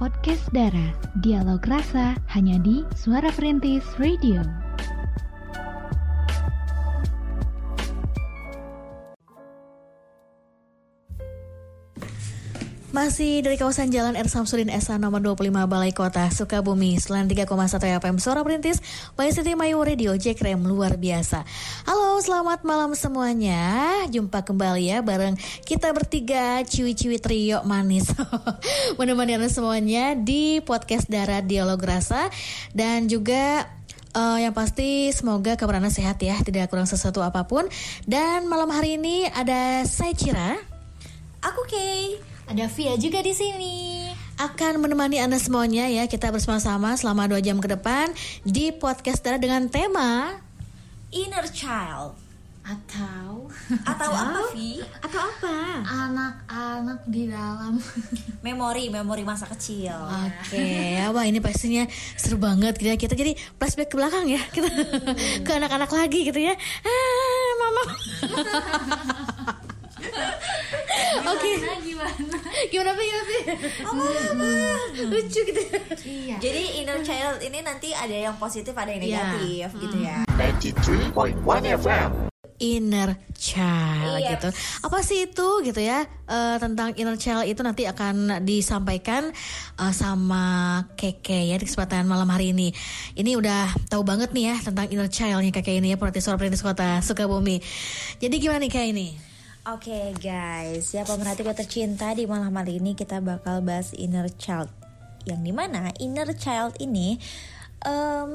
podcast Dara. Dialog rasa hanya di Suara Perintis Radio. Masih dari kawasan Jalan R. Samsudin SA nomor 25 Balai Kota Sukabumi. Selain 3,1 FM Suara Perintis By City Mayu Radio Jekrem luar biasa. Halo selamat malam semuanya. Jumpa kembali ya bareng kita bertiga Ciwi-ciwi trio manis. Menemani anda semuanya di podcast Darat Dialog Rasa. Dan juga Uh, yang pasti semoga kabar anda sehat ya, tidak kurang sesuatu apa pun. Dan malam hari ini ada saya Cira, aku Kay, ada Via juga di sini. Akan menemani Anda semuanya ya. Kita bersama-sama selama dua jam ke depan di podcast Dara dengan tema Inner Child. Atau atau apa Vi? Atau apa? Anak-anak di dalam memori memori masa kecil. Oke, okay. ya wah ini pastinya seru banget gitu ya kita jadi flashback ke belakang ya kita hmm. ke anak-anak lagi gitu ya. Ah, mama. Oke. Gimana gimana? Gimana sih gimana sih? Apa apa? Lucu gitu. Iya. Jadi inner child ini nanti ada yang positif ada yang negatif yeah. gitu ya. 93.1 FM inner child yes. gitu. Apa sih itu gitu ya? Uh, tentang inner child itu nanti akan disampaikan uh, sama Keke ya di kesempatan malam hari ini. Ini udah tahu banget nih ya tentang inner childnya Keke ini ya Suara Perintis Kota Sukabumi. Jadi gimana nih kayak ini? Oke okay, guys, ya pemerhati kota tercinta di malam hari ini kita bakal bahas inner child. Yang di mana inner child ini um,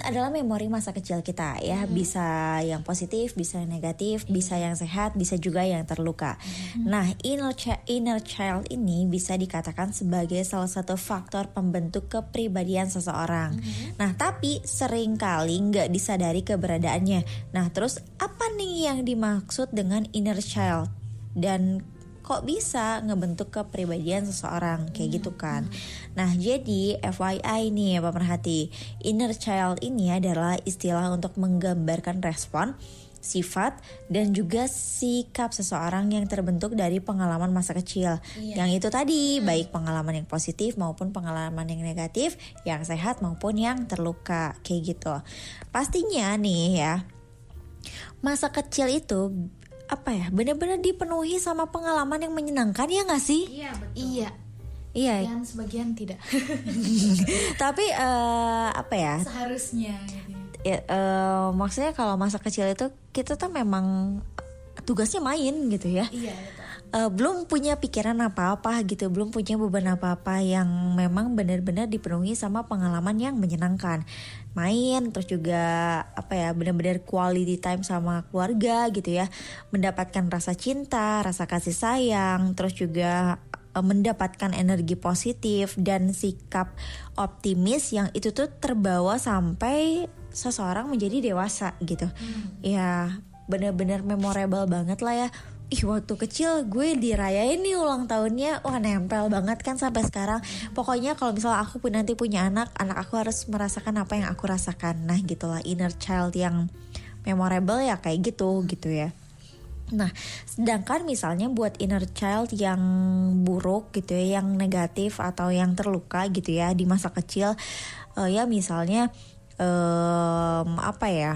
adalah memori masa kecil kita ya hmm. bisa yang positif bisa yang negatif hmm. bisa yang sehat bisa juga yang terluka hmm. nah inner child, inner child ini bisa dikatakan sebagai salah satu faktor pembentuk kepribadian seseorang hmm. nah tapi sering kali nggak disadari keberadaannya nah terus apa nih yang dimaksud dengan inner child dan kok bisa ngebentuk kepribadian seseorang kayak hmm. gitu kan. Nah, jadi FYI nih ya pemerhati, inner child ini adalah istilah untuk menggambarkan respon sifat dan juga sikap seseorang yang terbentuk dari pengalaman masa kecil. Iya. Yang itu tadi, hmm. baik pengalaman yang positif maupun pengalaman yang negatif, yang sehat maupun yang terluka, kayak gitu. Pastinya nih ya, masa kecil itu apa ya benar-benar dipenuhi sama pengalaman yang menyenangkan ya nggak sih? Iya betul. Iya. Iya. Dan sebagian tidak. Tapi uh, apa ya? Seharusnya. Gitu ya, uh, maksudnya kalau masa kecil itu kita tuh memang tugasnya main gitu ya. Iya betul. Uh, belum punya pikiran apa-apa gitu, belum punya beban apa-apa yang memang benar-benar dipenuhi sama pengalaman yang menyenangkan. Main terus juga apa ya, benar-benar quality time sama keluarga gitu ya. Mendapatkan rasa cinta, rasa kasih sayang, terus juga uh, mendapatkan energi positif dan sikap optimis yang itu tuh terbawa sampai seseorang menjadi dewasa gitu. Hmm. Ya, benar-benar memorable banget lah ya ih waktu kecil gue dirayain nih ulang tahunnya. Wah nempel banget kan sampai sekarang. Pokoknya kalau misalnya aku pun nanti punya anak anak aku harus merasakan apa yang aku rasakan. Nah gitulah inner child yang memorable ya kayak gitu gitu ya. Nah, sedangkan misalnya buat inner child yang buruk gitu ya, yang negatif atau yang terluka gitu ya di masa kecil, uh, ya misalnya um, apa ya?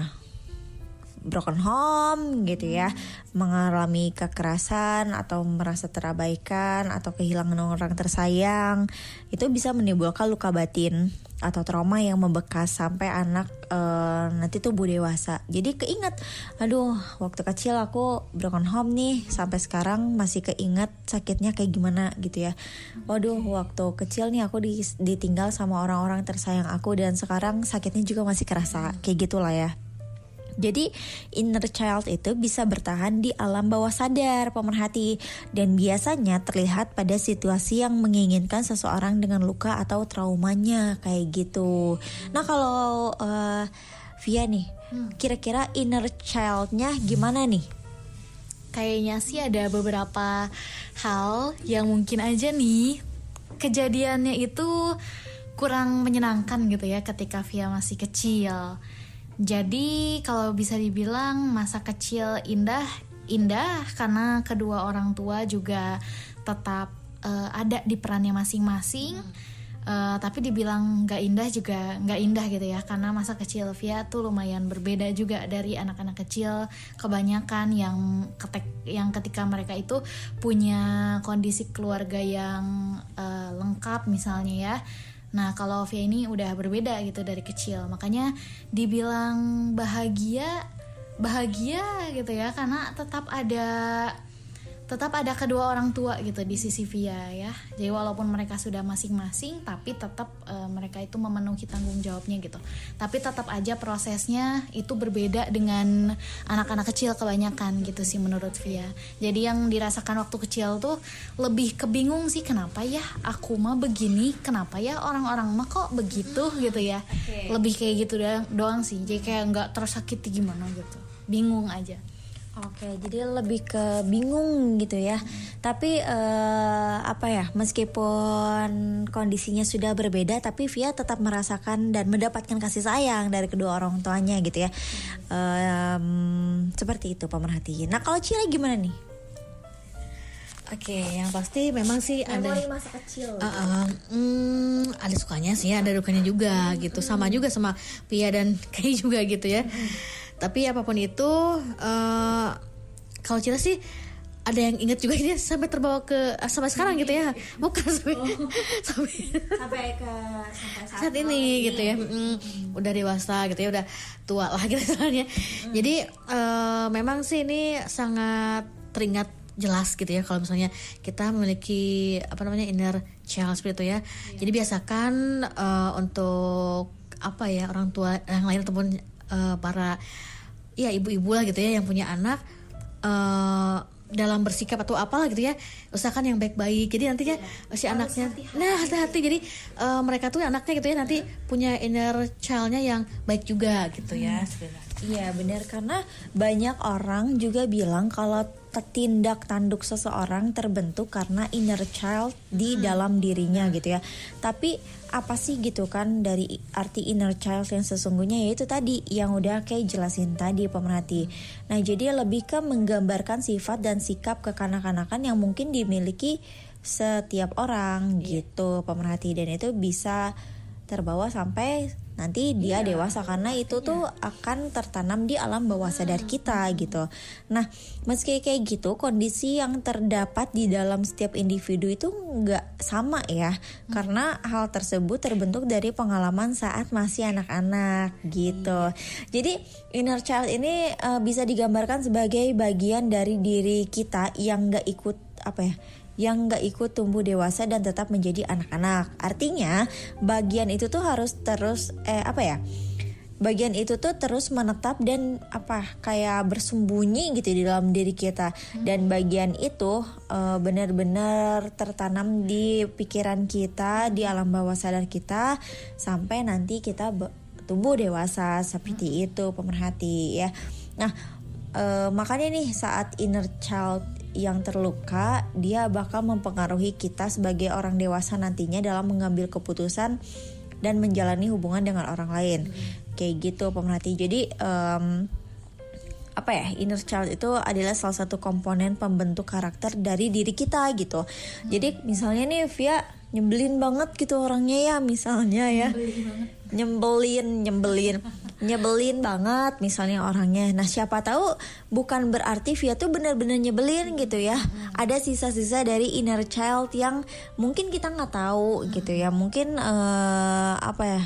Broken home gitu ya, mengalami kekerasan atau merasa terabaikan atau kehilangan orang tersayang, itu bisa menimbulkan luka batin atau trauma yang membekas sampai anak uh, nanti tumbuh dewasa. Jadi keinget, aduh waktu kecil aku broken home nih sampai sekarang masih keinget sakitnya kayak gimana gitu ya. Waduh waktu kecil nih aku ditinggal sama orang-orang tersayang aku dan sekarang sakitnya juga masih kerasa kayak gitulah ya. Jadi inner child itu bisa bertahan di alam bawah sadar pemerhati dan biasanya terlihat pada situasi yang menginginkan seseorang dengan luka atau traumanya kayak gitu. Nah kalau uh, Via nih, hmm. kira-kira inner childnya gimana nih? Kayaknya sih ada beberapa hal yang mungkin aja nih kejadiannya itu kurang menyenangkan gitu ya ketika Via masih kecil jadi kalau bisa dibilang masa kecil indah indah karena kedua orang tua juga tetap uh, ada di perannya masing-masing. Uh, tapi dibilang nggak indah juga nggak indah gitu ya karena masa kecil Via tuh lumayan berbeda juga dari anak-anak kecil kebanyakan yang ketek yang ketika mereka itu punya kondisi keluarga yang uh, lengkap misalnya ya Nah, kalau Via ini udah berbeda gitu dari kecil. Makanya dibilang bahagia bahagia gitu ya karena tetap ada tetap ada kedua orang tua gitu di sisi Via ya. Jadi walaupun mereka sudah masing-masing tapi tetap uh, mereka itu memenuhi tanggung jawabnya gitu. Tapi tetap aja prosesnya itu berbeda dengan anak-anak kecil kebanyakan gitu sih menurut Via. Jadi yang dirasakan waktu kecil tuh lebih kebingung sih kenapa ya aku mah begini, kenapa ya orang-orang mah kok begitu gitu ya. Okay. Lebih kayak gitu doang, doang sih. Jadi kayak nggak tersakiti gimana gitu. Bingung aja. Oke, jadi lebih ke bingung gitu ya. Tapi uh, apa ya, meskipun kondisinya sudah berbeda, tapi Via tetap merasakan dan mendapatkan kasih sayang dari kedua orang tuanya gitu ya. Um, seperti itu pemerhati. Nah kalau Cile gimana nih? Oke, yang pasti memang sih Memori ada masa kecil. Uh, uh, hmm, ada sukanya sih, ada dukanya juga gitu. Sama juga sama Pia dan Kay juga gitu ya. Tapi apa pun itu, uh, kalau Cila sih ada yang inget juga dia sampai terbawa ke sampai sekarang gitu ya bukan sampai oh. sampai sampai ke sampai saat, saat ini gitu ya mm, udah dewasa gitu ya udah tua lah gitu soalnya mm. jadi uh, memang sih ini sangat teringat jelas gitu ya kalau misalnya kita memiliki apa namanya inner child seperti itu ya. Yeah. Jadi biasakan uh, untuk apa ya orang tua yang lain ataupun uh, para ya ibu-ibu lah gitu ya yang punya anak uh, dalam bersikap atau apalah gitu ya usahakan yang baik-baik jadi nantinya ya, si anaknya hati -hati. nah hati-hati jadi uh, mereka tuh anaknya gitu ya nanti punya inner childnya yang baik juga gitu ya hmm. iya benar karena banyak orang juga bilang kalau tindak tanduk seseorang terbentuk karena inner child di hmm. dalam dirinya gitu ya. Tapi apa sih gitu kan dari arti inner child yang sesungguhnya yaitu tadi yang udah kayak jelasin tadi pemerhati. Nah, jadi lebih ke menggambarkan sifat dan sikap kekanak-kanakan yang mungkin dimiliki setiap orang yeah. gitu pemerhati dan itu bisa terbawa sampai nanti dia iya. dewasa karena itu iya. tuh akan tertanam di alam bawah sadar hmm. kita gitu. Nah, meski kayak gitu, kondisi yang terdapat di dalam setiap individu itu nggak sama ya, hmm. karena hal tersebut terbentuk dari pengalaman saat masih anak-anak gitu. Iya. Jadi inner child ini uh, bisa digambarkan sebagai bagian dari diri kita yang nggak ikut apa ya yang gak ikut tumbuh dewasa dan tetap menjadi anak-anak. Artinya bagian itu tuh harus terus eh apa ya? Bagian itu tuh terus menetap dan apa kayak bersembunyi gitu di dalam diri kita dan bagian itu uh, benar-benar tertanam di pikiran kita di alam bawah sadar kita sampai nanti kita tumbuh dewasa seperti itu pemerhati ya. Nah uh, makanya nih saat inner child yang terluka, dia bakal mempengaruhi kita sebagai orang dewasa nantinya dalam mengambil keputusan dan menjalani hubungan dengan orang lain. Hmm. Kayak gitu pemerhati. Jadi um, apa ya inner child itu adalah salah satu komponen pembentuk karakter dari diri kita gitu. Hmm. Jadi misalnya nih Via nyebelin banget gitu orangnya ya misalnya ya. Nyebelin, nyebelin nyebelin banget misalnya orangnya. Nah siapa tahu bukan berarti Via tuh bener-bener nyebelin gitu ya. Hmm. Ada sisa-sisa dari inner child yang mungkin kita nggak tahu gitu ya. Mungkin uh, apa ya?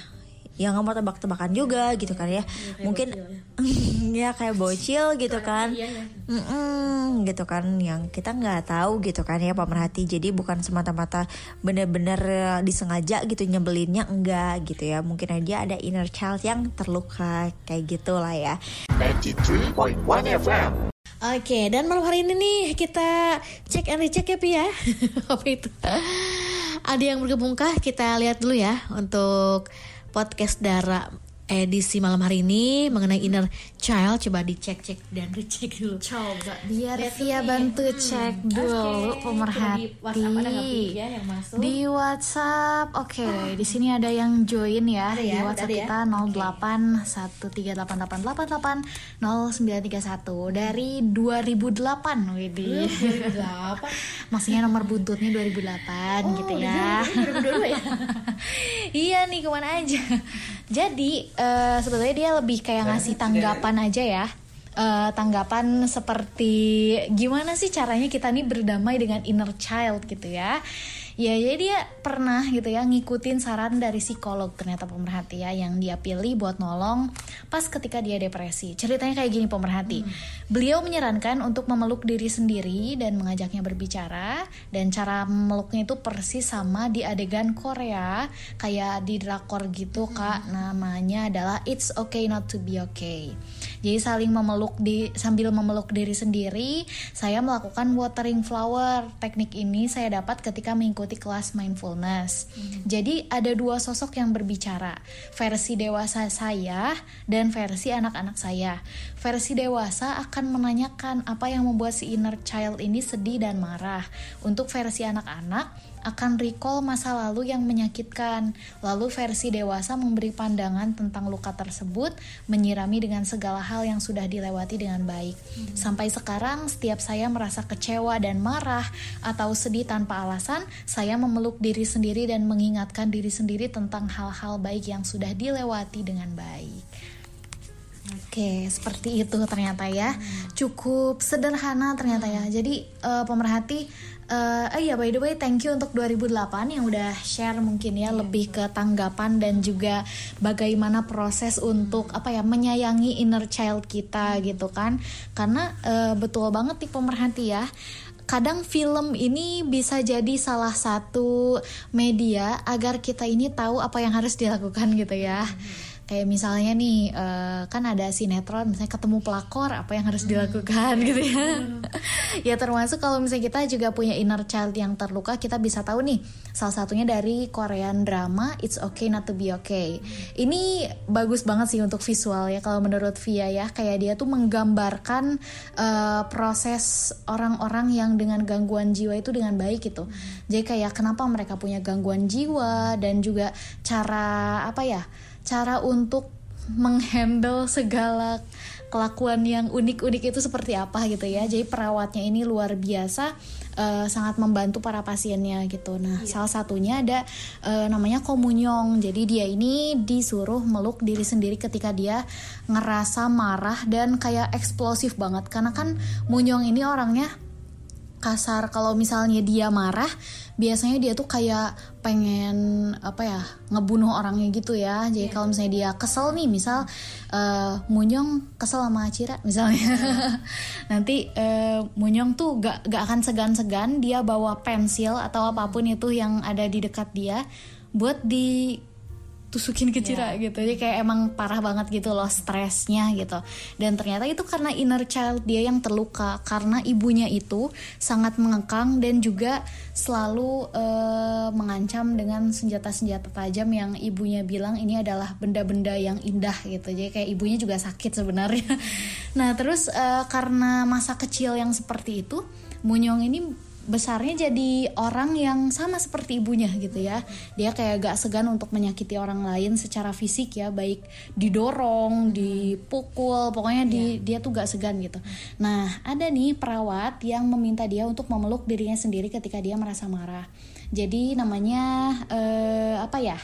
Yang nggak mau tebak-tebakan juga gitu kan ya, ya mungkin ya. ya kayak bocil gitu kan iya, ya. mm -mm, gitu kan yang kita nggak tahu gitu kan ya pemerhati jadi bukan semata-mata bener-bener eh, disengaja gitu nyebelinnya enggak gitu ya mungkin aja ada inner child yang terluka kayak gitulah ya 93.1 FM Oke, dan malam hari ini nih kita cek and recheck ya Pi ya. Apa itu? Ada yang bergabungkah? Kita lihat dulu ya untuk podcast Dara edisi malam hari ini mengenai inner child coba dicek-cek dan dicek dulu. Coba biar Lihat Via bantu Hmm, cek dulu Coba pemerhati. di WhatsApp ada ya, yang masuk? Di WhatsApp, oke. Di sini ada yang join ya. Ada ya, di WhatsApp ada ya? kita 081388880991 dari 2008 Widih. Berapa? Maksudnya nomor buntutnya 2008 gitu ya. Dulu ya. iya nih ke mana aja. Jadi eh, sebetulnya dia lebih kayak ngasih tanggapan aja ya. Eh, tanggapan seperti gimana sih caranya kita nih berdamai dengan inner child gitu ya. Ya jadi dia pernah gitu ya ngikutin saran dari psikolog ternyata pemerhati ya yang dia pilih buat nolong pas ketika dia depresi. Ceritanya kayak gini pemerhati. Beliau menyarankan untuk memeluk diri sendiri dan mengajaknya berbicara dan cara memeluknya itu persis sama di adegan Korea kayak di drakor gitu kak namanya adalah It's Okay Not to Be Okay. Jadi saling memeluk di sambil memeluk diri sendiri, saya melakukan watering flower. Teknik ini saya dapat ketika mengikuti kelas mindfulness. Jadi ada dua sosok yang berbicara, versi dewasa saya dan versi anak-anak saya. Versi dewasa akan menanyakan apa yang membuat si inner child ini sedih dan marah. Untuk versi anak-anak akan recall masa lalu yang menyakitkan. Lalu versi dewasa memberi pandangan tentang luka tersebut, menyirami dengan segala hal yang sudah dilewati dengan baik. Sampai sekarang, setiap saya merasa kecewa dan marah atau sedih tanpa alasan, saya memeluk diri sendiri dan mengingatkan diri sendiri tentang hal-hal baik yang sudah dilewati dengan baik. Oke, seperti itu ternyata ya. Cukup sederhana ternyata ya. Jadi eh, pemerhati eh eh, iya by the way thank you untuk 2008 yang udah share mungkin ya lebih ke tanggapan dan juga bagaimana proses untuk apa ya menyayangi inner child kita gitu kan. Karena eh, betul banget nih pemerhati ya kadang film ini bisa jadi salah satu media agar kita ini tahu apa yang harus dilakukan gitu ya. Kayak misalnya nih eh, kan ada sinetron misalnya ketemu pelakor apa yang harus dilakukan gitu ya. ya termasuk kalau misalnya kita juga punya inner child yang terluka kita bisa tahu nih salah satunya dari Korean drama It's Okay Not to Be Okay. Ini bagus banget sih untuk visual ya kalau menurut Via ya kayak dia tuh menggambarkan eh, proses orang-orang yang dengan gangguan jiwa itu dengan baik gitu. Jadi kayak kenapa mereka punya gangguan jiwa dan juga cara apa ya? Cara untuk menghandle segala kelakuan yang unik-unik itu seperti apa gitu ya. Jadi perawatnya ini luar biasa eh, sangat membantu para pasiennya gitu. Nah, salah satunya ada eh, namanya komunyong. Jadi dia ini disuruh meluk diri sendiri ketika dia ngerasa marah dan kayak eksplosif banget karena kan munyong ini orangnya kasar. Kalau misalnya dia marah biasanya dia tuh kayak pengen apa ya ngebunuh orangnya gitu ya. Jadi kalau misalnya dia kesel nih misal eh, Munyong kesel sama Acira misalnya. Nanti eh, Munyong tuh gak, gak akan segan-segan dia bawa pensil atau apa pun itu yang ada di dekat dia buat di tusukin ke Cira gitu. Jadi kayak emang parah banget gitu loh stresnya gitu. Dan ternyata itu karena inner child dia yang terluka. Karena ibunya itu sangat mengekang dan juga selalu eh, mengancam dengan senjata-senjata tajam yang ibunya bilang ini adalah benda-benda yang indah gitu. Jadi kayak ibunya juga sakit sebenarnya. Nah terus eh, karena masa kecil yang seperti itu Munyong ini besarnya jadi orang yang sama seperti ibunya gitu ya. Dia kayak gak segan untuk menyakiti orang lain secara fisik ya baik didorong dipukul pokoknya di, dia tuh gak segan gitu. Nah ada nih perawat yang meminta dia untuk memeluk dirinya sendiri ketika dia merasa marah. Jadi namanya eh, apa ya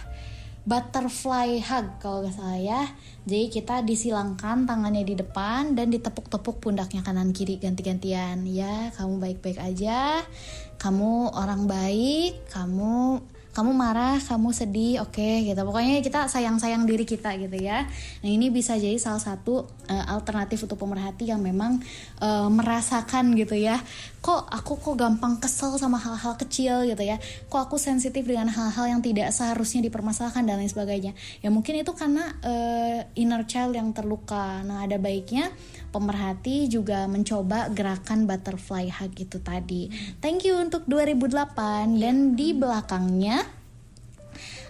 butterfly hug kalau gak salah ya. Jadi kita disilangkan tangannya di depan dan ditepuk-tepuk pundaknya kanan kiri ganti-gantian. Ya, kamu baik-baik aja. Kamu orang baik, kamu kamu marah, kamu sedih, oke gitu. Pokoknya kita sayang-sayang diri kita gitu ya. Nah ini bisa jadi salah satu eh, alternatif untuk pemerhati yang memang eh, merasakan gitu ya. Kok aku kok gampang kesel sama hal-hal kecil gitu ya. Kok aku sensitif dengan hal-hal yang tidak seharusnya dipermasalahkan dan lain sebagainya. Ya mungkin itu karena eh, inner child yang terluka. Nah ada baiknya pemerhati juga mencoba gerakan butterfly hug itu tadi. Thank you untuk 2008 dan di belakangnya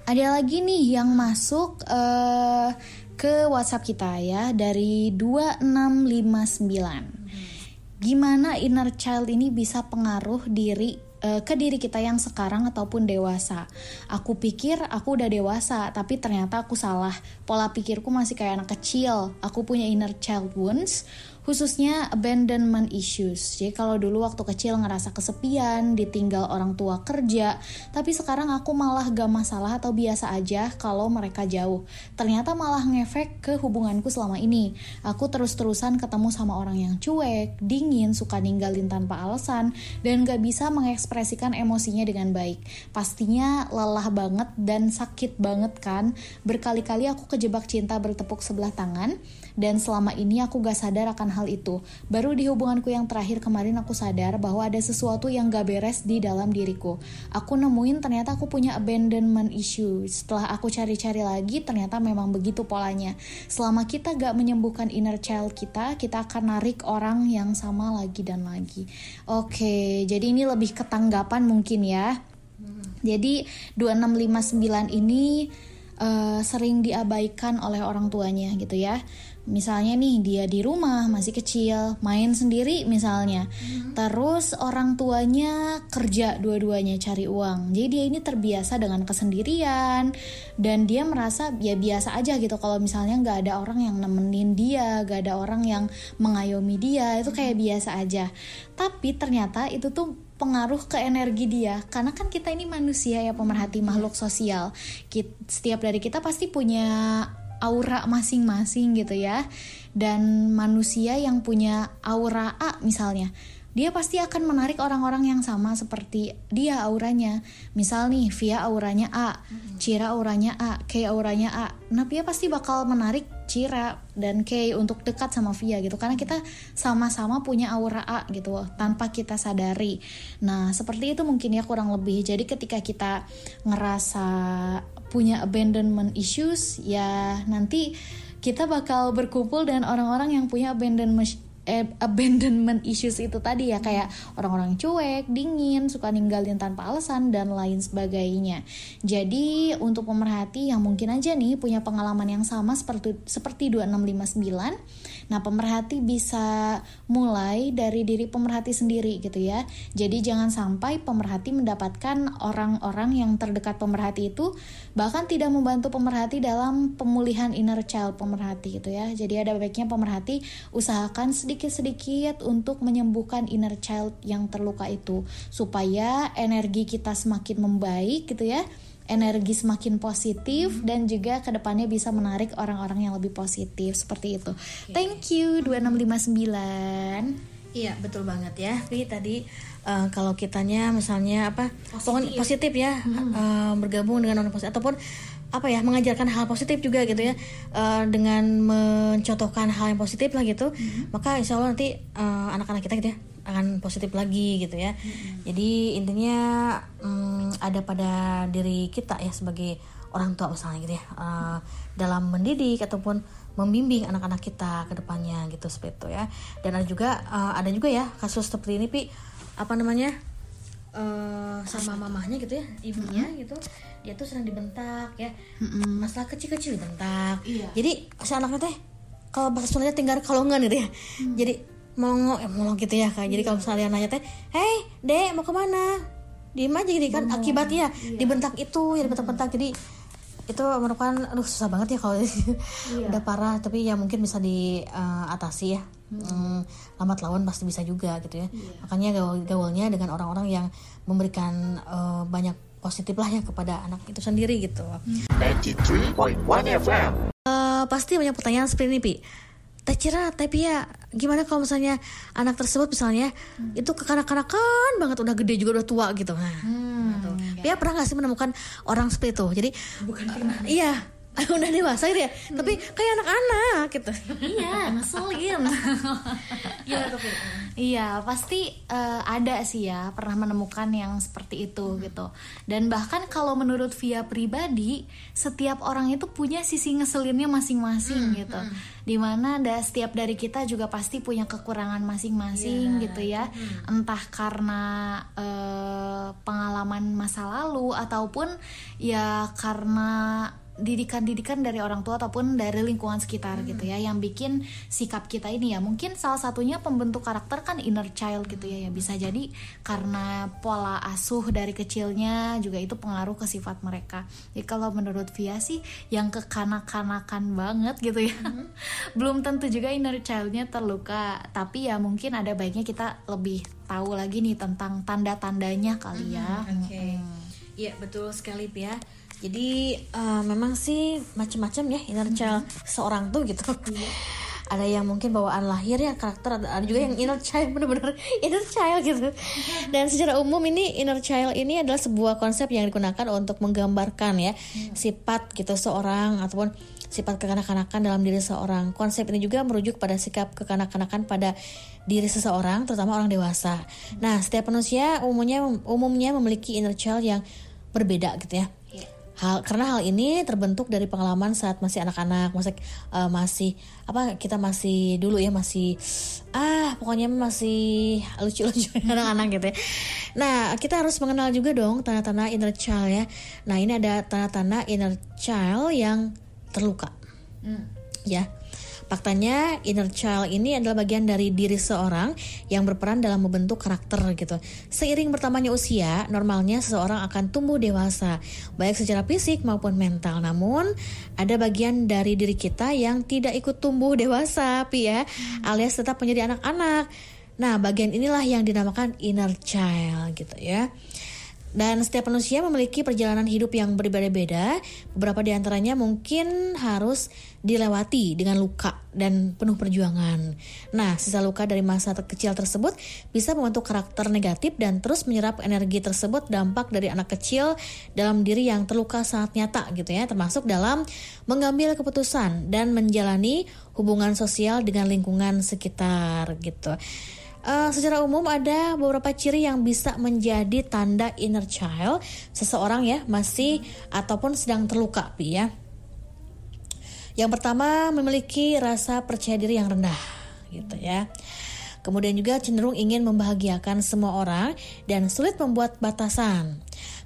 ada lagi nih yang masuk eh, ke WhatsApp kita ya dari 2659. Gimana inner child ini bisa pengaruh diri eh, ke diri kita yang sekarang ataupun dewasa. Aku pikir aku udah dewasa, tapi ternyata aku salah. Pola pikirku masih kayak anak kecil. Aku punya inner child wounds khususnya abandonment issues. Jadi kalau dulu waktu kecil ngerasa kesepian, ditinggal orang tua kerja, tapi sekarang aku malah gak masalah atau biasa aja kalau mereka jauh. Ternyata malah ngefek ke hubunganku selama ini. Aku terus-terusan ketemu sama orang yang cuek, dingin, suka ninggalin tanpa alasan, dan gak bisa mengekspresikan emosinya dengan baik. Pastinya lelah banget dan sakit banget kan. Berkali-kali aku kejebak cinta bertepuk sebelah tangan, dan selama ini aku gak sadar akan hal itu. Baru di hubunganku yang terakhir kemarin aku sadar bahwa ada sesuatu yang gak beres di dalam diriku. Aku nemuin ternyata aku punya abandonment issue. Setelah aku cari-cari lagi ternyata memang begitu polanya. Selama kita gak menyembuhkan inner child kita, kita akan narik orang yang sama lagi dan lagi. Oke, jadi ini lebih ketanggapan mungkin ya. Jadi 2659 ini uh, sering diabaikan oleh orang tuanya gitu ya. Misalnya nih dia di rumah masih kecil, main sendiri misalnya. Terus orang tuanya kerja dua-duanya cari uang. Jadi dia ini terbiasa dengan kesendirian. Dan dia merasa ya biasa aja gitu. Kalau misalnya nggak ada orang yang nemenin dia, nggak ada orang yang mengayomi dia, itu kayak biasa aja. Tapi ternyata itu tuh pengaruh ke energi dia. Karena kan kita ini manusia ya pemerhati makhluk sosial. Setiap dari kita pasti punya aura masing-masing gitu ya dan manusia yang punya aura A misalnya dia pasti akan menarik orang-orang yang sama seperti dia auranya. Misal nih, Via auranya A, Cira auranya A, Kay auranya A. Nah, dia pasti bakal menarik Cira dan Kay untuk dekat sama Via gitu karena kita sama-sama punya aura A gitu tanpa kita sadari. Nah, seperti itu mungkin ya kurang lebih. Jadi ketika kita ngerasa punya abandonment issues ya nanti kita bakal berkumpul dengan orang-orang yang punya abandonment eh, abandonment issues itu tadi ya kayak orang-orang cuek, dingin, suka ninggalin tanpa alasan dan lain sebagainya. Jadi untuk pemerhati yang mungkin aja nih punya pengalaman yang sama seperti seperti 2659, nah pemerhati bisa mulai dari diri pemerhati sendiri gitu ya. Jadi jangan sampai pemerhati mendapatkan orang-orang yang terdekat pemerhati itu bahkan tidak membantu pemerhati dalam pemulihan inner child pemerhati gitu ya. Jadi ada baiknya pemerhati usahakan sedikit-sedikit untuk menyembuhkan inner child yang terluka itu supaya energi kita semakin membaik gitu ya energi semakin positif dan juga ke depannya bisa menarik orang-orang yang lebih positif seperti itu. Thank you 2659. Iya betul banget ya. Tapi tadi uh, kalau kitanya misalnya apa positif, positif ya uh, bergabung dengan orang positif ataupun apa ya mengajarkan hal positif juga gitu ya uh, dengan mencontohkan hal yang positif lah gitu maka insya Allah nanti uh, anak-anak kita gitu ya akan positif lagi gitu ya. Jadi intinya um, ada pada diri kita ya sebagai orang tua misalnya gitu ya uh, dalam mendidik ataupun membimbing anak-anak kita ke depannya gitu seperti itu ya. Dan ada juga uh, ada juga ya kasus seperti ini pi. Apa namanya? Uh, sama mamahnya gitu ya ibunya gitu. Dia tuh sering dibentak ya. Masalah kecil-kecil dibentak. Iya. jadi si anaknya teh kalau bahasa Sundanya tinggal kalongan gitu ya. Jadi mongo eh, mongo gitu ya kak. Jadi kalau misalnya nanya teh hey dek mau ke mana? Diem aja gitu kan akibatnya dibentak itu ya dibentak-bentak jadi itu merupakan aduh susah banget ya kalau udah parah. Tapi ya mungkin bisa diatasi ya. Hmm, lambat laun pasti bisa juga gitu ya. Makanya gaul gaulnya dengan orang-orang yang memberikan eh, banyak positif lah ya kepada anak itu sendiri gitu. 93.1 FM. Eh, pasti banyak pertanyaan seperti ini pi Teh Cira, tapi ya gimana kalau misalnya anak tersebut misalnya itu kekanak-kanakan banget udah gede juga udah tua gitu. Nah, gitu. Pia pernah nggak sih menemukan orang seperti itu? Jadi bukan iya udah dewasa gitu ya, tapi kayak anak-anak gitu. Iya, ngeselin. Iya, pasti eh, ada sih ya pernah menemukan yang seperti itu gitu. Dan bahkan kalau menurut Via pribadi, setiap orang itu punya sisi ngeselinnya masing-masing gitu. Di mana ada setiap dari kita juga pasti punya kekurangan masing-masing gitu ya. Entah karena eh, pengalaman masa lalu ataupun ya karena didikan-didikan dari orang tua ataupun dari lingkungan sekitar gitu ya yang bikin sikap kita ini ya. Mungkin salah satunya pembentuk karakter kan inner child gitu ya ya bisa jadi karena pola asuh dari kecilnya juga itu pengaruh ke sifat mereka. Jadi kalau menurut Via sih yang kekanak-kanakan banget gitu ya belum tentu juga inner childnya terluka. Tapi ya mungkin ada baiknya kita lebih tahu lagi nih tentang tanda-tandanya kali ya. Oke. Iya betul sekali Pia. Jadi eh, memang sih macam-macam ya inner child seorang tuh gitu. Ada yang mungkin bawaan lahir ya karakter ada, ada juga yang inner child bener-bener inner child gitu. Dan secara umum ini inner child ini adalah sebuah konsep yang digunakan untuk menggambarkan ya sifat gitu seorang ataupun sifat kekanak-kanakan dalam diri seorang. Konsep ini juga merujuk pada sikap kekanak-kanakan pada diri seseorang, terutama orang dewasa. Nah, setiap manusia umumnya umumnya memiliki inner child yang berbeda gitu ya. Hal karena hal ini terbentuk dari pengalaman saat masih anak-anak, masih eh, masih apa kita masih dulu ya masih ah pokoknya masih lucu-lucu anak-anak gitu ya. Nah, kita harus mengenal juga dong tanda-tanda inner child ya. Nah, ini ada tanda-tanda inner child yang terluka. Ya. Faktanya inner child ini adalah bagian dari diri seorang yang berperan dalam membentuk karakter gitu. Seiring bertambahnya usia, normalnya seseorang akan tumbuh dewasa, baik secara fisik maupun mental. Namun, ada bagian dari diri kita yang tidak ikut tumbuh dewasa, Pi ya, alias tetap menjadi anak-anak. Nah, bagian inilah yang dinamakan inner child gitu ya. Dan setiap manusia memiliki perjalanan hidup yang berbeda-beda. Beberapa di antaranya mungkin harus dilewati dengan luka dan penuh perjuangan. Nah, sisa luka dari masa kecil tersebut bisa membentuk karakter negatif dan terus menyerap energi tersebut dampak dari anak kecil dalam diri yang terluka sangat nyata gitu ya, termasuk dalam mengambil keputusan dan menjalani hubungan sosial dengan lingkungan sekitar gitu. Eh, secara umum ada beberapa ciri yang bisa menjadi tanda inner child seseorang ya masih ataupun sedang terluka Pi ya. Yang pertama memiliki rasa percaya diri yang rendah gitu ya. Kemudian juga cenderung ingin membahagiakan semua orang dan sulit membuat batasan.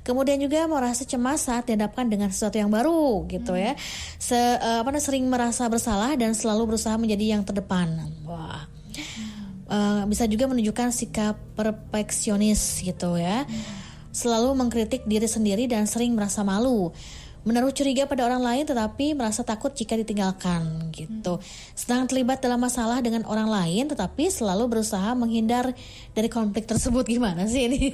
Kemudian juga merasa cemas saat dihadapkan dengan sesuatu yang baru gitu ya. Se, eh, apa sering merasa bersalah dan selalu berusaha menjadi yang terdepan. Wah. Eh, bisa juga menunjukkan sikap perfeksionis gitu ya. Selalu mengkritik diri sendiri dan sering merasa malu. Menaruh curiga pada orang lain tetapi merasa takut jika ditinggalkan gitu. Sedang terlibat dalam masalah dengan orang lain tetapi selalu berusaha menghindar dari konflik tersebut gimana sih ini?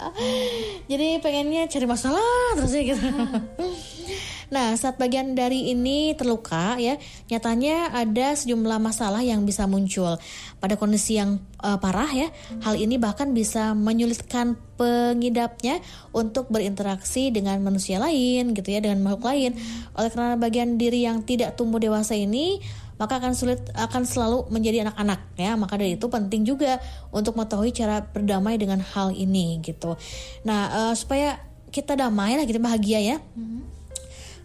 Jadi pengennya cari masalah terus ya gitu. Nah, saat bagian dari ini terluka ya, nyatanya ada sejumlah masalah yang bisa muncul. Pada kondisi yang eh, parah ya, hal ini bahkan bisa menyulitkan pengidapnya untuk berinteraksi dengan manusia lain gitu ya, dengan makhluk lain. Oleh karena bagian diri yang tidak tumbuh dewasa ini maka akan sulit akan selalu menjadi anak-anak ya maka dari itu penting juga untuk mengetahui cara berdamai dengan hal ini gitu nah eh, supaya kita damai lah kita bahagia ya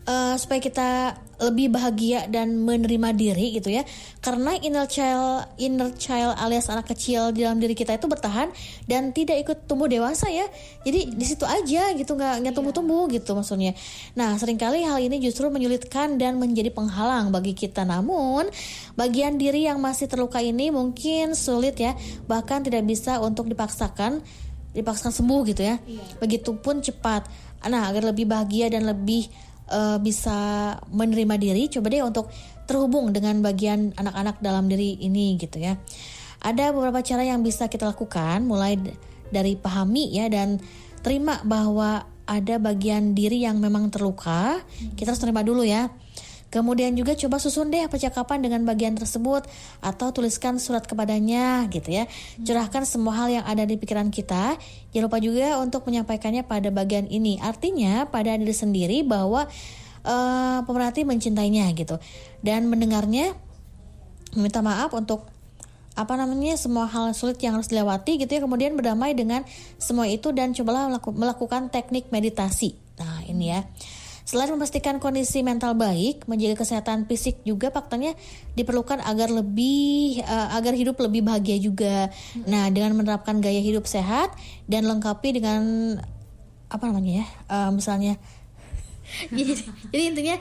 eh, supaya kita lebih bahagia dan menerima diri gitu ya. Karena inner child inner child alias anak kecil di dalam diri kita itu bertahan dan tidak ikut tumbuh dewasa ya. Jadi di situ aja gitu nggak nggak tumbuh-tumbuh gitu maksudnya. Nah sering kali hal ini justru menyulitkan dan menjadi penghalang bagi kita. Namun bagian diri yang masih terluka ini mungkin sulit ya bahkan tidak bisa untuk dipaksakan dipaksakan sembuh gitu ya. Begitupun cepat. Nah agar lebih bahagia dan lebih eh, bisa menerima diri coba deh untuk terhubung dengan bagian anak-anak dalam diri ini gitu ya. Ada beberapa cara yang bisa kita lakukan mulai dari pahami ya dan terima bahwa ada bagian diri yang memang terluka. Kita harus terima dulu ya Kemudian juga coba susun deh percakapan dengan bagian tersebut atau tuliskan surat kepadanya gitu ya. Curahkan semua hal yang ada di pikiran kita. Jangan lupa juga untuk menyampaikannya pada bagian ini. Artinya pada diri sendiri bahwa eh, pemerhati mencintainya gitu dan mendengarnya meminta maaf untuk apa namanya semua hal sulit yang harus dilewati gitu ya kemudian berdamai dengan semua itu dan cobalah melaku- melakukan teknik meditasi nah ini ya Selain memastikan kondisi mental baik, menjaga kesehatan fisik juga faktanya diperlukan agar lebih eh, agar hidup lebih bahagia juga. Nah, dengan menerapkan gaya hidup sehat dan lengkapi dengan apa namanya ya, eh, misalnya jadi, jadi intinya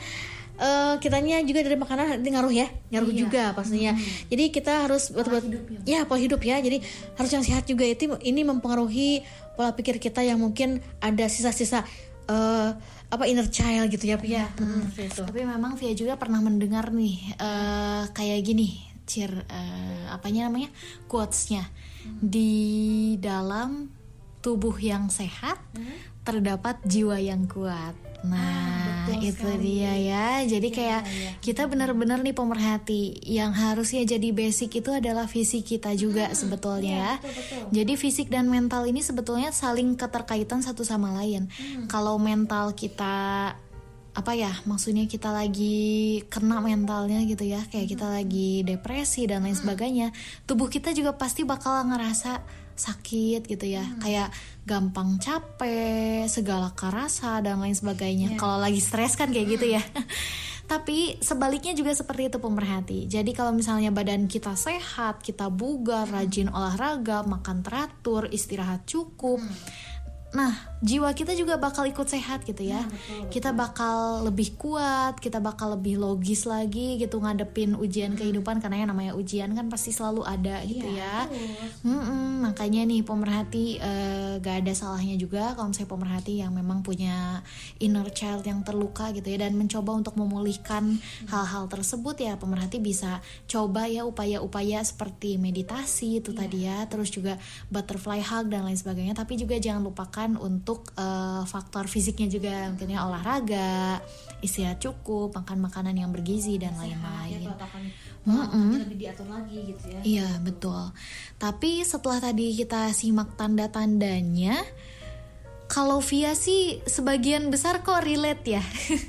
uh, kitanya juga dari makanan nanti ngaruh ya ngaruh Iya. juga pastinya. Jadi kita harus betul-betul ya. pola hidup ya. Jadi harus yang sehat juga. Itu ini mempengaruhi pola pikir kita yang mungkin ada sisa-sisa uh, apa inner child gitu ya Pia Hmm, seperti itu. Tapi memang Via juga pernah mendengar nih eh, kayak gini, cir eh, apanya namanya quotesnya. Di dalam tubuh yang sehat terdapat jiwa yang kuat. Nah itu dia ya. Jadi kayak kita benar-benar nih pemerhati yang harusnya jadi basic itu adalah fisik kita juga sebetulnya ya. Jadi fisik dan mental ini sebetulnya saling keterkaitan satu sama lain. Kalau mental kita apa ya maksudnya kita lagi kena mentalnya gitu ya kayak kita lagi depresi dan lain sebagainya tubuh kita juga pasti bakal ngerasa sakit gitu ya. Kayak gampang capek segala karasa dan lain sebagainya. Kalau lagi stres kan kayak gitu ya. Tapi sebaliknya juga seperti itu pemerhati. Jadi kalau misalnya badan kita sehat kita bugar rajin olahraga makan teratur istirahat cukup Nah, jiwa kita juga bakal ikut sehat gitu ya. Kita bakal lebih kuat, kita bakal lebih logis lagi gitu ngadepin ujian kehidupan karena yang namanya ujian kan pasti selalu ada gitu ya. Mm-mm, makanya nih pemerhati eh, gak ada salahnya juga kalau misalnya pemerhati yang memang punya inner child yang terluka gitu ya dan mencoba untuk memulihkan hal-hal tersebut ya pemerhati bisa coba ya upaya-upaya seperti meditasi itu tadi ya, terus juga butterfly hug dan lain sebagainya. Tapi juga jangan lupakan untuk eh, faktor fisiknya juga mungkinnya olahraga, istirahat cukup, makan makanan yang bergizi dan lain-lain. Mm-mm. lebih diatur lagi gitu ya Iya betul. Tapi setelah tadi kita simak tanda-tandanya, kalau Via sih sebagian besar kok relate ya.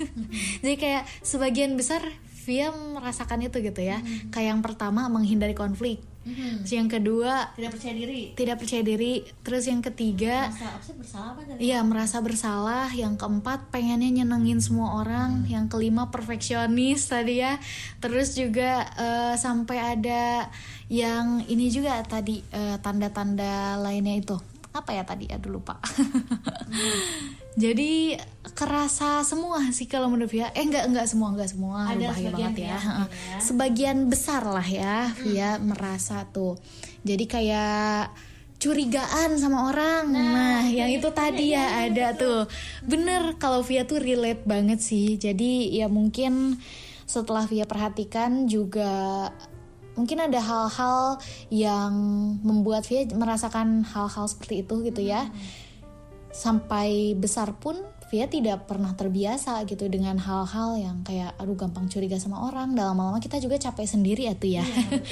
Jadi kayak sebagian besar Via merasakan itu gitu ya. Kayak yang pertama menghindari konflik. Terus yang kedua tidak percaya diri. tidak percaya diri. Terus yang ketiga Merasa bersalah apa Iya merasa bersalah. Yang keempat pengennya nyenengin semua orang. Yang kelima perfeksionis tadi ya. Terus juga eh, sampai ada yang ini juga tadi eh, Tanda-tanda lainnya itu Apa ya tadi? Aduh lupa Jadi kerasa semua sih kalau menurut Via Eh enggak, enggak semua, enggak semua Ada bahaya sebagian banget ya, ya. Sebagian besar lah ya Via merasa tuh Jadi kayak curigaan sama orang. Nah, yang itu tadi ya ada tuh. Bener kalau Via tuh relate banget sih. Jadi ya mungkin setelah Via perhatikan juga mungkin ada hal-hal yang membuat Via merasakan hal-hal seperti itu gitu ya. Sampai besar pun Via tidak pernah terbiasa gitu dengan hal-hal yang kayak aduh gampang curiga sama orang. Dalam lama kita juga capek sendiri ya tuh ya.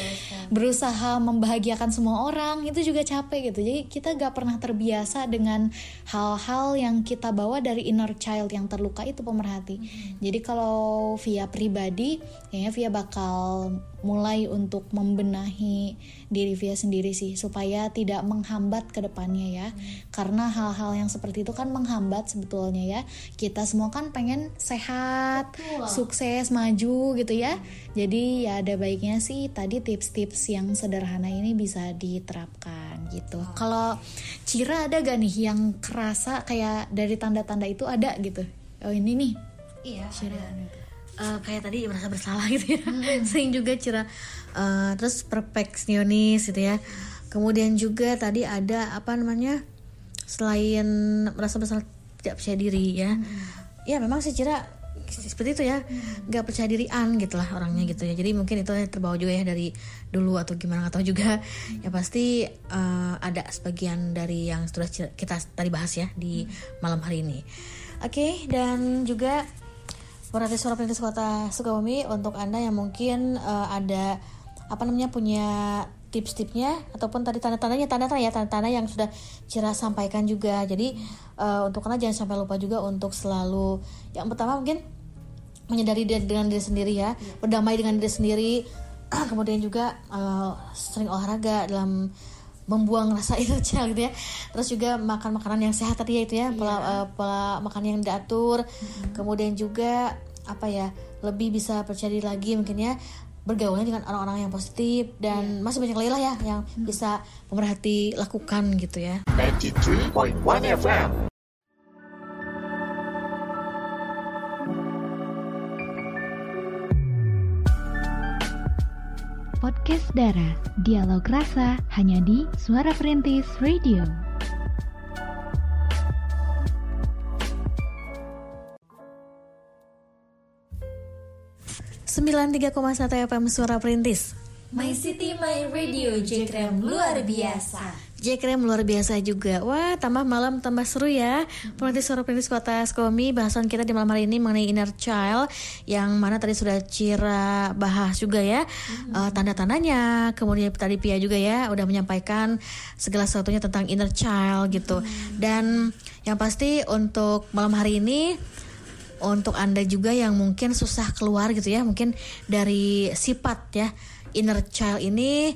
Berusaha membahagiakan semua orang itu juga capek gitu. Jadi kita gak pernah terbiasa dengan hal-hal yang kita bawa dari inner child yang terluka itu pemerhati. Jadi kalau Via pribadi, kayaknya Via bakal mulai untuk membenahi diri Via sendiri sih supaya tidak menghambat ke depannya ya. Karena hal-hal yang seperti itu kan menghambat sebetulnya ya. Kita semua kan pengen sehat, sukses, maju gitu ya. Jadi ya ada baiknya sih tadi tips-tips yang sederhana ini bisa diterapkan gitu. Kalau Cira ada gak nih yang kerasa kayak dari tanda-tanda itu ada gitu? Oh ini nih. iya Cira. Eh, kayak tadi merasa bersalah gitu ya sering juga cira eh, terus perfeksionis gitu ya. Kemudian juga tadi ada apa namanya selain merasa bersalah tidak percaya diri ya. Ya memang sih cira seperti itu ya. Nggak percaya dirian gitulah orangnya gitu ya. Jadi mungkin itu terbawa juga ya dari dulu atau gimana atau juga. Ya pasti eh, ada sebagian dari yang sudah kita tadi bahas ya di malam hari ini. Oke dan juga Perhati suara perintis kota Sukabumi untuk anda yang mungkin eh, ada apa namanya punya tips-tipsnya ataupun tadi tanda-tandanya tanda-tanda ya tanda-tanda yang sudah Cira sampaikan juga. Jadi eh, untuk anda jangan sampai lupa juga untuk selalu yang pertama mungkin menyadari diri dengan diri sendiri ya berdamai dengan diri sendiri. Kemudian juga eh, sering olahraga dalam membuang rasa itu gitu ya. Terus juga makan makanan yang sehat tadi ya itu ya pola eh, pola makan yang diatur. Kemudian juga apa ya lebih bisa percaya diri lagi mungkin ya bergaulnya dengan orang-orang yang positif dan yeah. masih banyak lagi lah ya yang hmm. bisa pemerhati lakukan gitu ya. 93.1 FM Podcast Dara, dialog rasa hanya di Suara Perintis Radio. Sembilan tiga koma satu FM Suara Perintis. My City My Radio Jekrem luar biasa. Jekrem luar biasa juga. Wah, tambah malam tambah seru ya. Pemerintah suara Perintis Kota Skomi bahasan kita di malam hari ini mengenai inner child yang mana tadi sudah Cira bahas juga ya. Eh, tanda-tandanya. Kemudian tadi Pia juga ya udah menyampaikan segala sesuatunya tentang inner child gitu. Dan yang pasti untuk malam hari ini untuk Anda juga yang mungkin susah keluar gitu ya, mungkin dari sifat ya inner child ini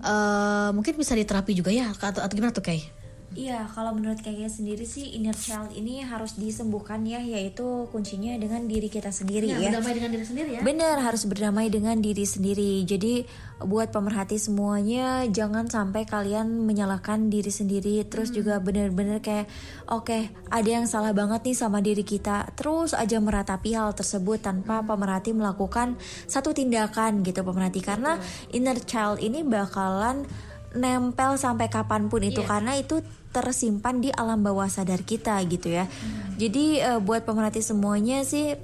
eh, mungkin bisa diterapi juga ya atau, atau gimana tuh kayak? Iya, kalau menurut kayaknya sendiri sih inner child ini harus disembuhkan ya, yaitu kuncinya dengan diri kita sendiri ya. berdamai dengan diri sendiri ya. Benar, harus berdamai dengan diri sendiri. Jadi buat pemerhati semuanya jangan sampai kalian menyalahkan diri sendiri terus juga benar-benar kayak oke, ada yang salah banget nih sama diri kita. Terus aja meratapi hal tersebut tanpa pemerhati melakukan satu tindakan gitu pemerhati karena inner child ini bakalan nempel sampai kapan pun itu karena itu tersimpan di alam bawah sadar kita gitu ya. Jadi eh, buat pemerhati semuanya sih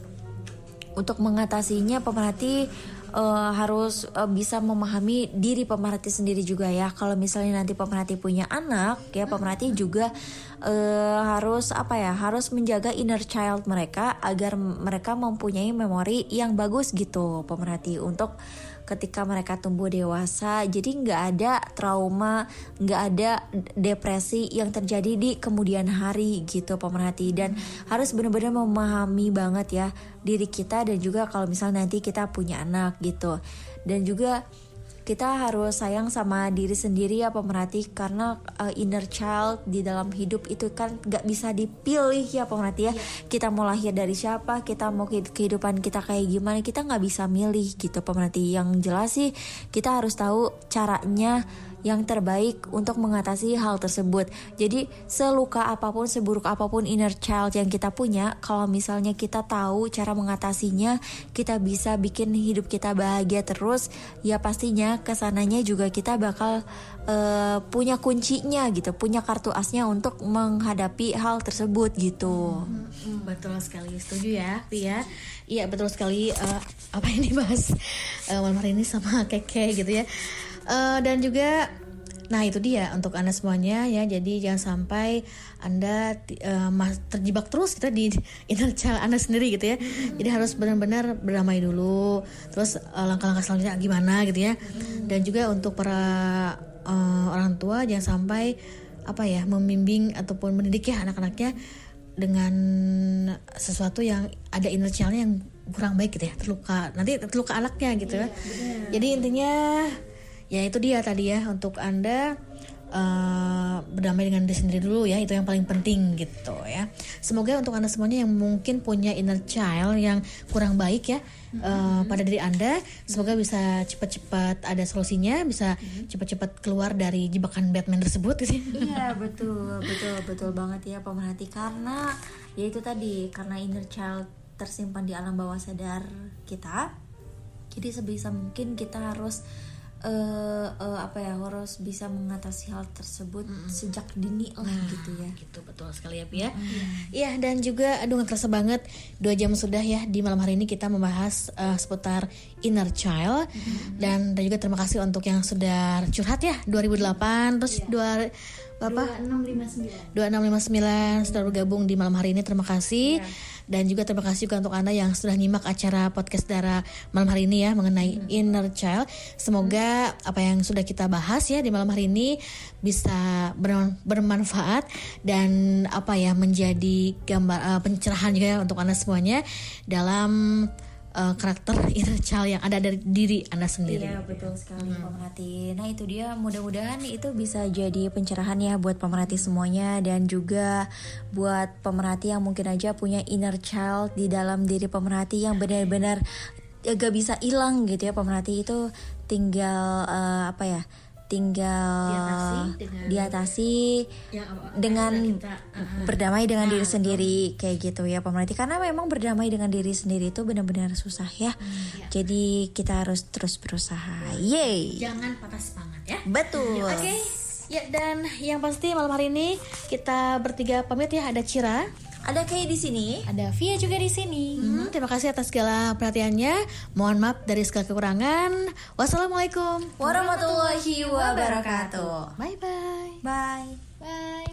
untuk mengatasinya pemerhati eh, harus eh, bisa memahami diri pemerhati sendiri juga ya. Kalau misalnya nanti pemerhati punya anak ya pemerhati juga eh, harus apa ya harus menjaga inner child mereka agar mereka mempunyai memori yang bagus gitu pemerhati untuk ketika mereka tumbuh dewasa jadi nggak ada trauma nggak ada depresi yang terjadi di kemudian hari gitu pemerhati. Dan harus benar-benar memahami banget ya diri kita dan juga kalau misalnya nanti kita punya anak gitu. Dan juga kita harus sayang sama diri sendiri ya pemerhati karena uh, inner child di dalam hidup itu kan nggak bisa dipilih ya pemerhati ya. Kita mau lahir dari siapa kita mau kehid- kehidupan kita kayak gimana kita nggak bisa milih gitu pemerhati. Yang jelas sih kita harus tahu caranya yang terbaik untuk mengatasi hal tersebut. Jadi seluka apa pun, seburuk apa pun inner child yang kita punya, kalau misalnya kita tahu cara mengatasinya, kita bisa bikin hidup kita bahagia terus. Ya pastinya ke sananya juga kita bakal eh, punya kuncinya gitu, punya kartu asnya untuk menghadapi hal tersebut gitu. Hmm, betul sekali, setuju ya, Pia. Iya betul sekali. eh, apa yang dibahas eh, malam hari ini sama Keke gitu ya. Eh, dan juga, nah itu dia untuk anda semuanya ya. Jadi jangan sampai anda mas- terjebak terus gitu di inner child anda sendiri gitu ya. Jadi harus benar-benar berdamai dulu. Terus eh, langkah-langkah selanjutnya gimana gitu ya. Dan juga untuk para eh, orang tua jangan sampai apa ya membimbing ataupun mendidik ya anak-anaknya dengan sesuatu yang ada inner child-nya yang kurang baik gitu ya terluka nanti terluka anaknya gitu ya jadi intinya ya itu dia tadi ya untuk anda eh, berdamai dengan diri sendiri dulu ya itu yang paling penting gitu ya semoga untuk anda semuanya yang mungkin punya inner child yang kurang baik ya eh, pada diri anda semoga bisa cepat-cepat ada solusinya bisa cepat-cepat keluar dari jebakan Batman tersebut gitu ya. Iya betul betul betul banget ya pemerhati karena ya itu tadi karena inner child tersimpan di alam bawah sadar kita jadi sebisa mungkin kita harus eh eh, apa ya harus bisa mengatasi hal tersebut sejak dini lah gitu ya. gitu betul sekali ya Pia. Iya dan juga aduh nggak terasa banget dua jam sudah ya di malam hari ini kita membahas eh, seputar inner child. Dan dan juga terima kasih untuk yang sudah curhat ya 2008 terus dua Bapak 2659 sudah bergabung di malam hari ini terima kasih dan juga terima kasih juga untuk anda yang sudah nyimak acara podcast Dara malam hari ini ya mengenai inner child. Semoga apa yang sudah kita bahas ya di malam hari ini bisa ber- bermanfaat dan apa ya menjadi gambar eh, pencerahan juga ya untuk anda semuanya dalam eh, karakter inner child yang ada dari diri anda sendiri. Iya betul sekali pemerhati. Nah itu dia mudah-mudahan itu bisa jadi pencerahan ya buat pemerhati semuanya dan juga buat pemerhati yang mungkin aja punya inner child di dalam diri pemerhati yang benar-benar gak bisa hilang gitu ya pemerhati itu tinggal eh, apa ya tinggal Diatasi dengan- diatasi apa- dengan kita, berdamai dengan diri sendiri kayak gitu ya pemerhati karena memang berdamai dengan diri sendiri itu benar-benar susah ya. Jadi kita harus terus berusaha. Yay Jangan patah semangat ya. betul. Oke. Ya dan yang pasti malam hari ini kita bertiga pamit ya ada Cira, ada Kay di sini. Ada Via juga di sini. Hmm, terima kasih atas segala perhatiannya. Mohon maaf dari segala kekurangan. Wassalamualaikum warahmatullahi wabarakatuh. Bye bye. Bye. Bye.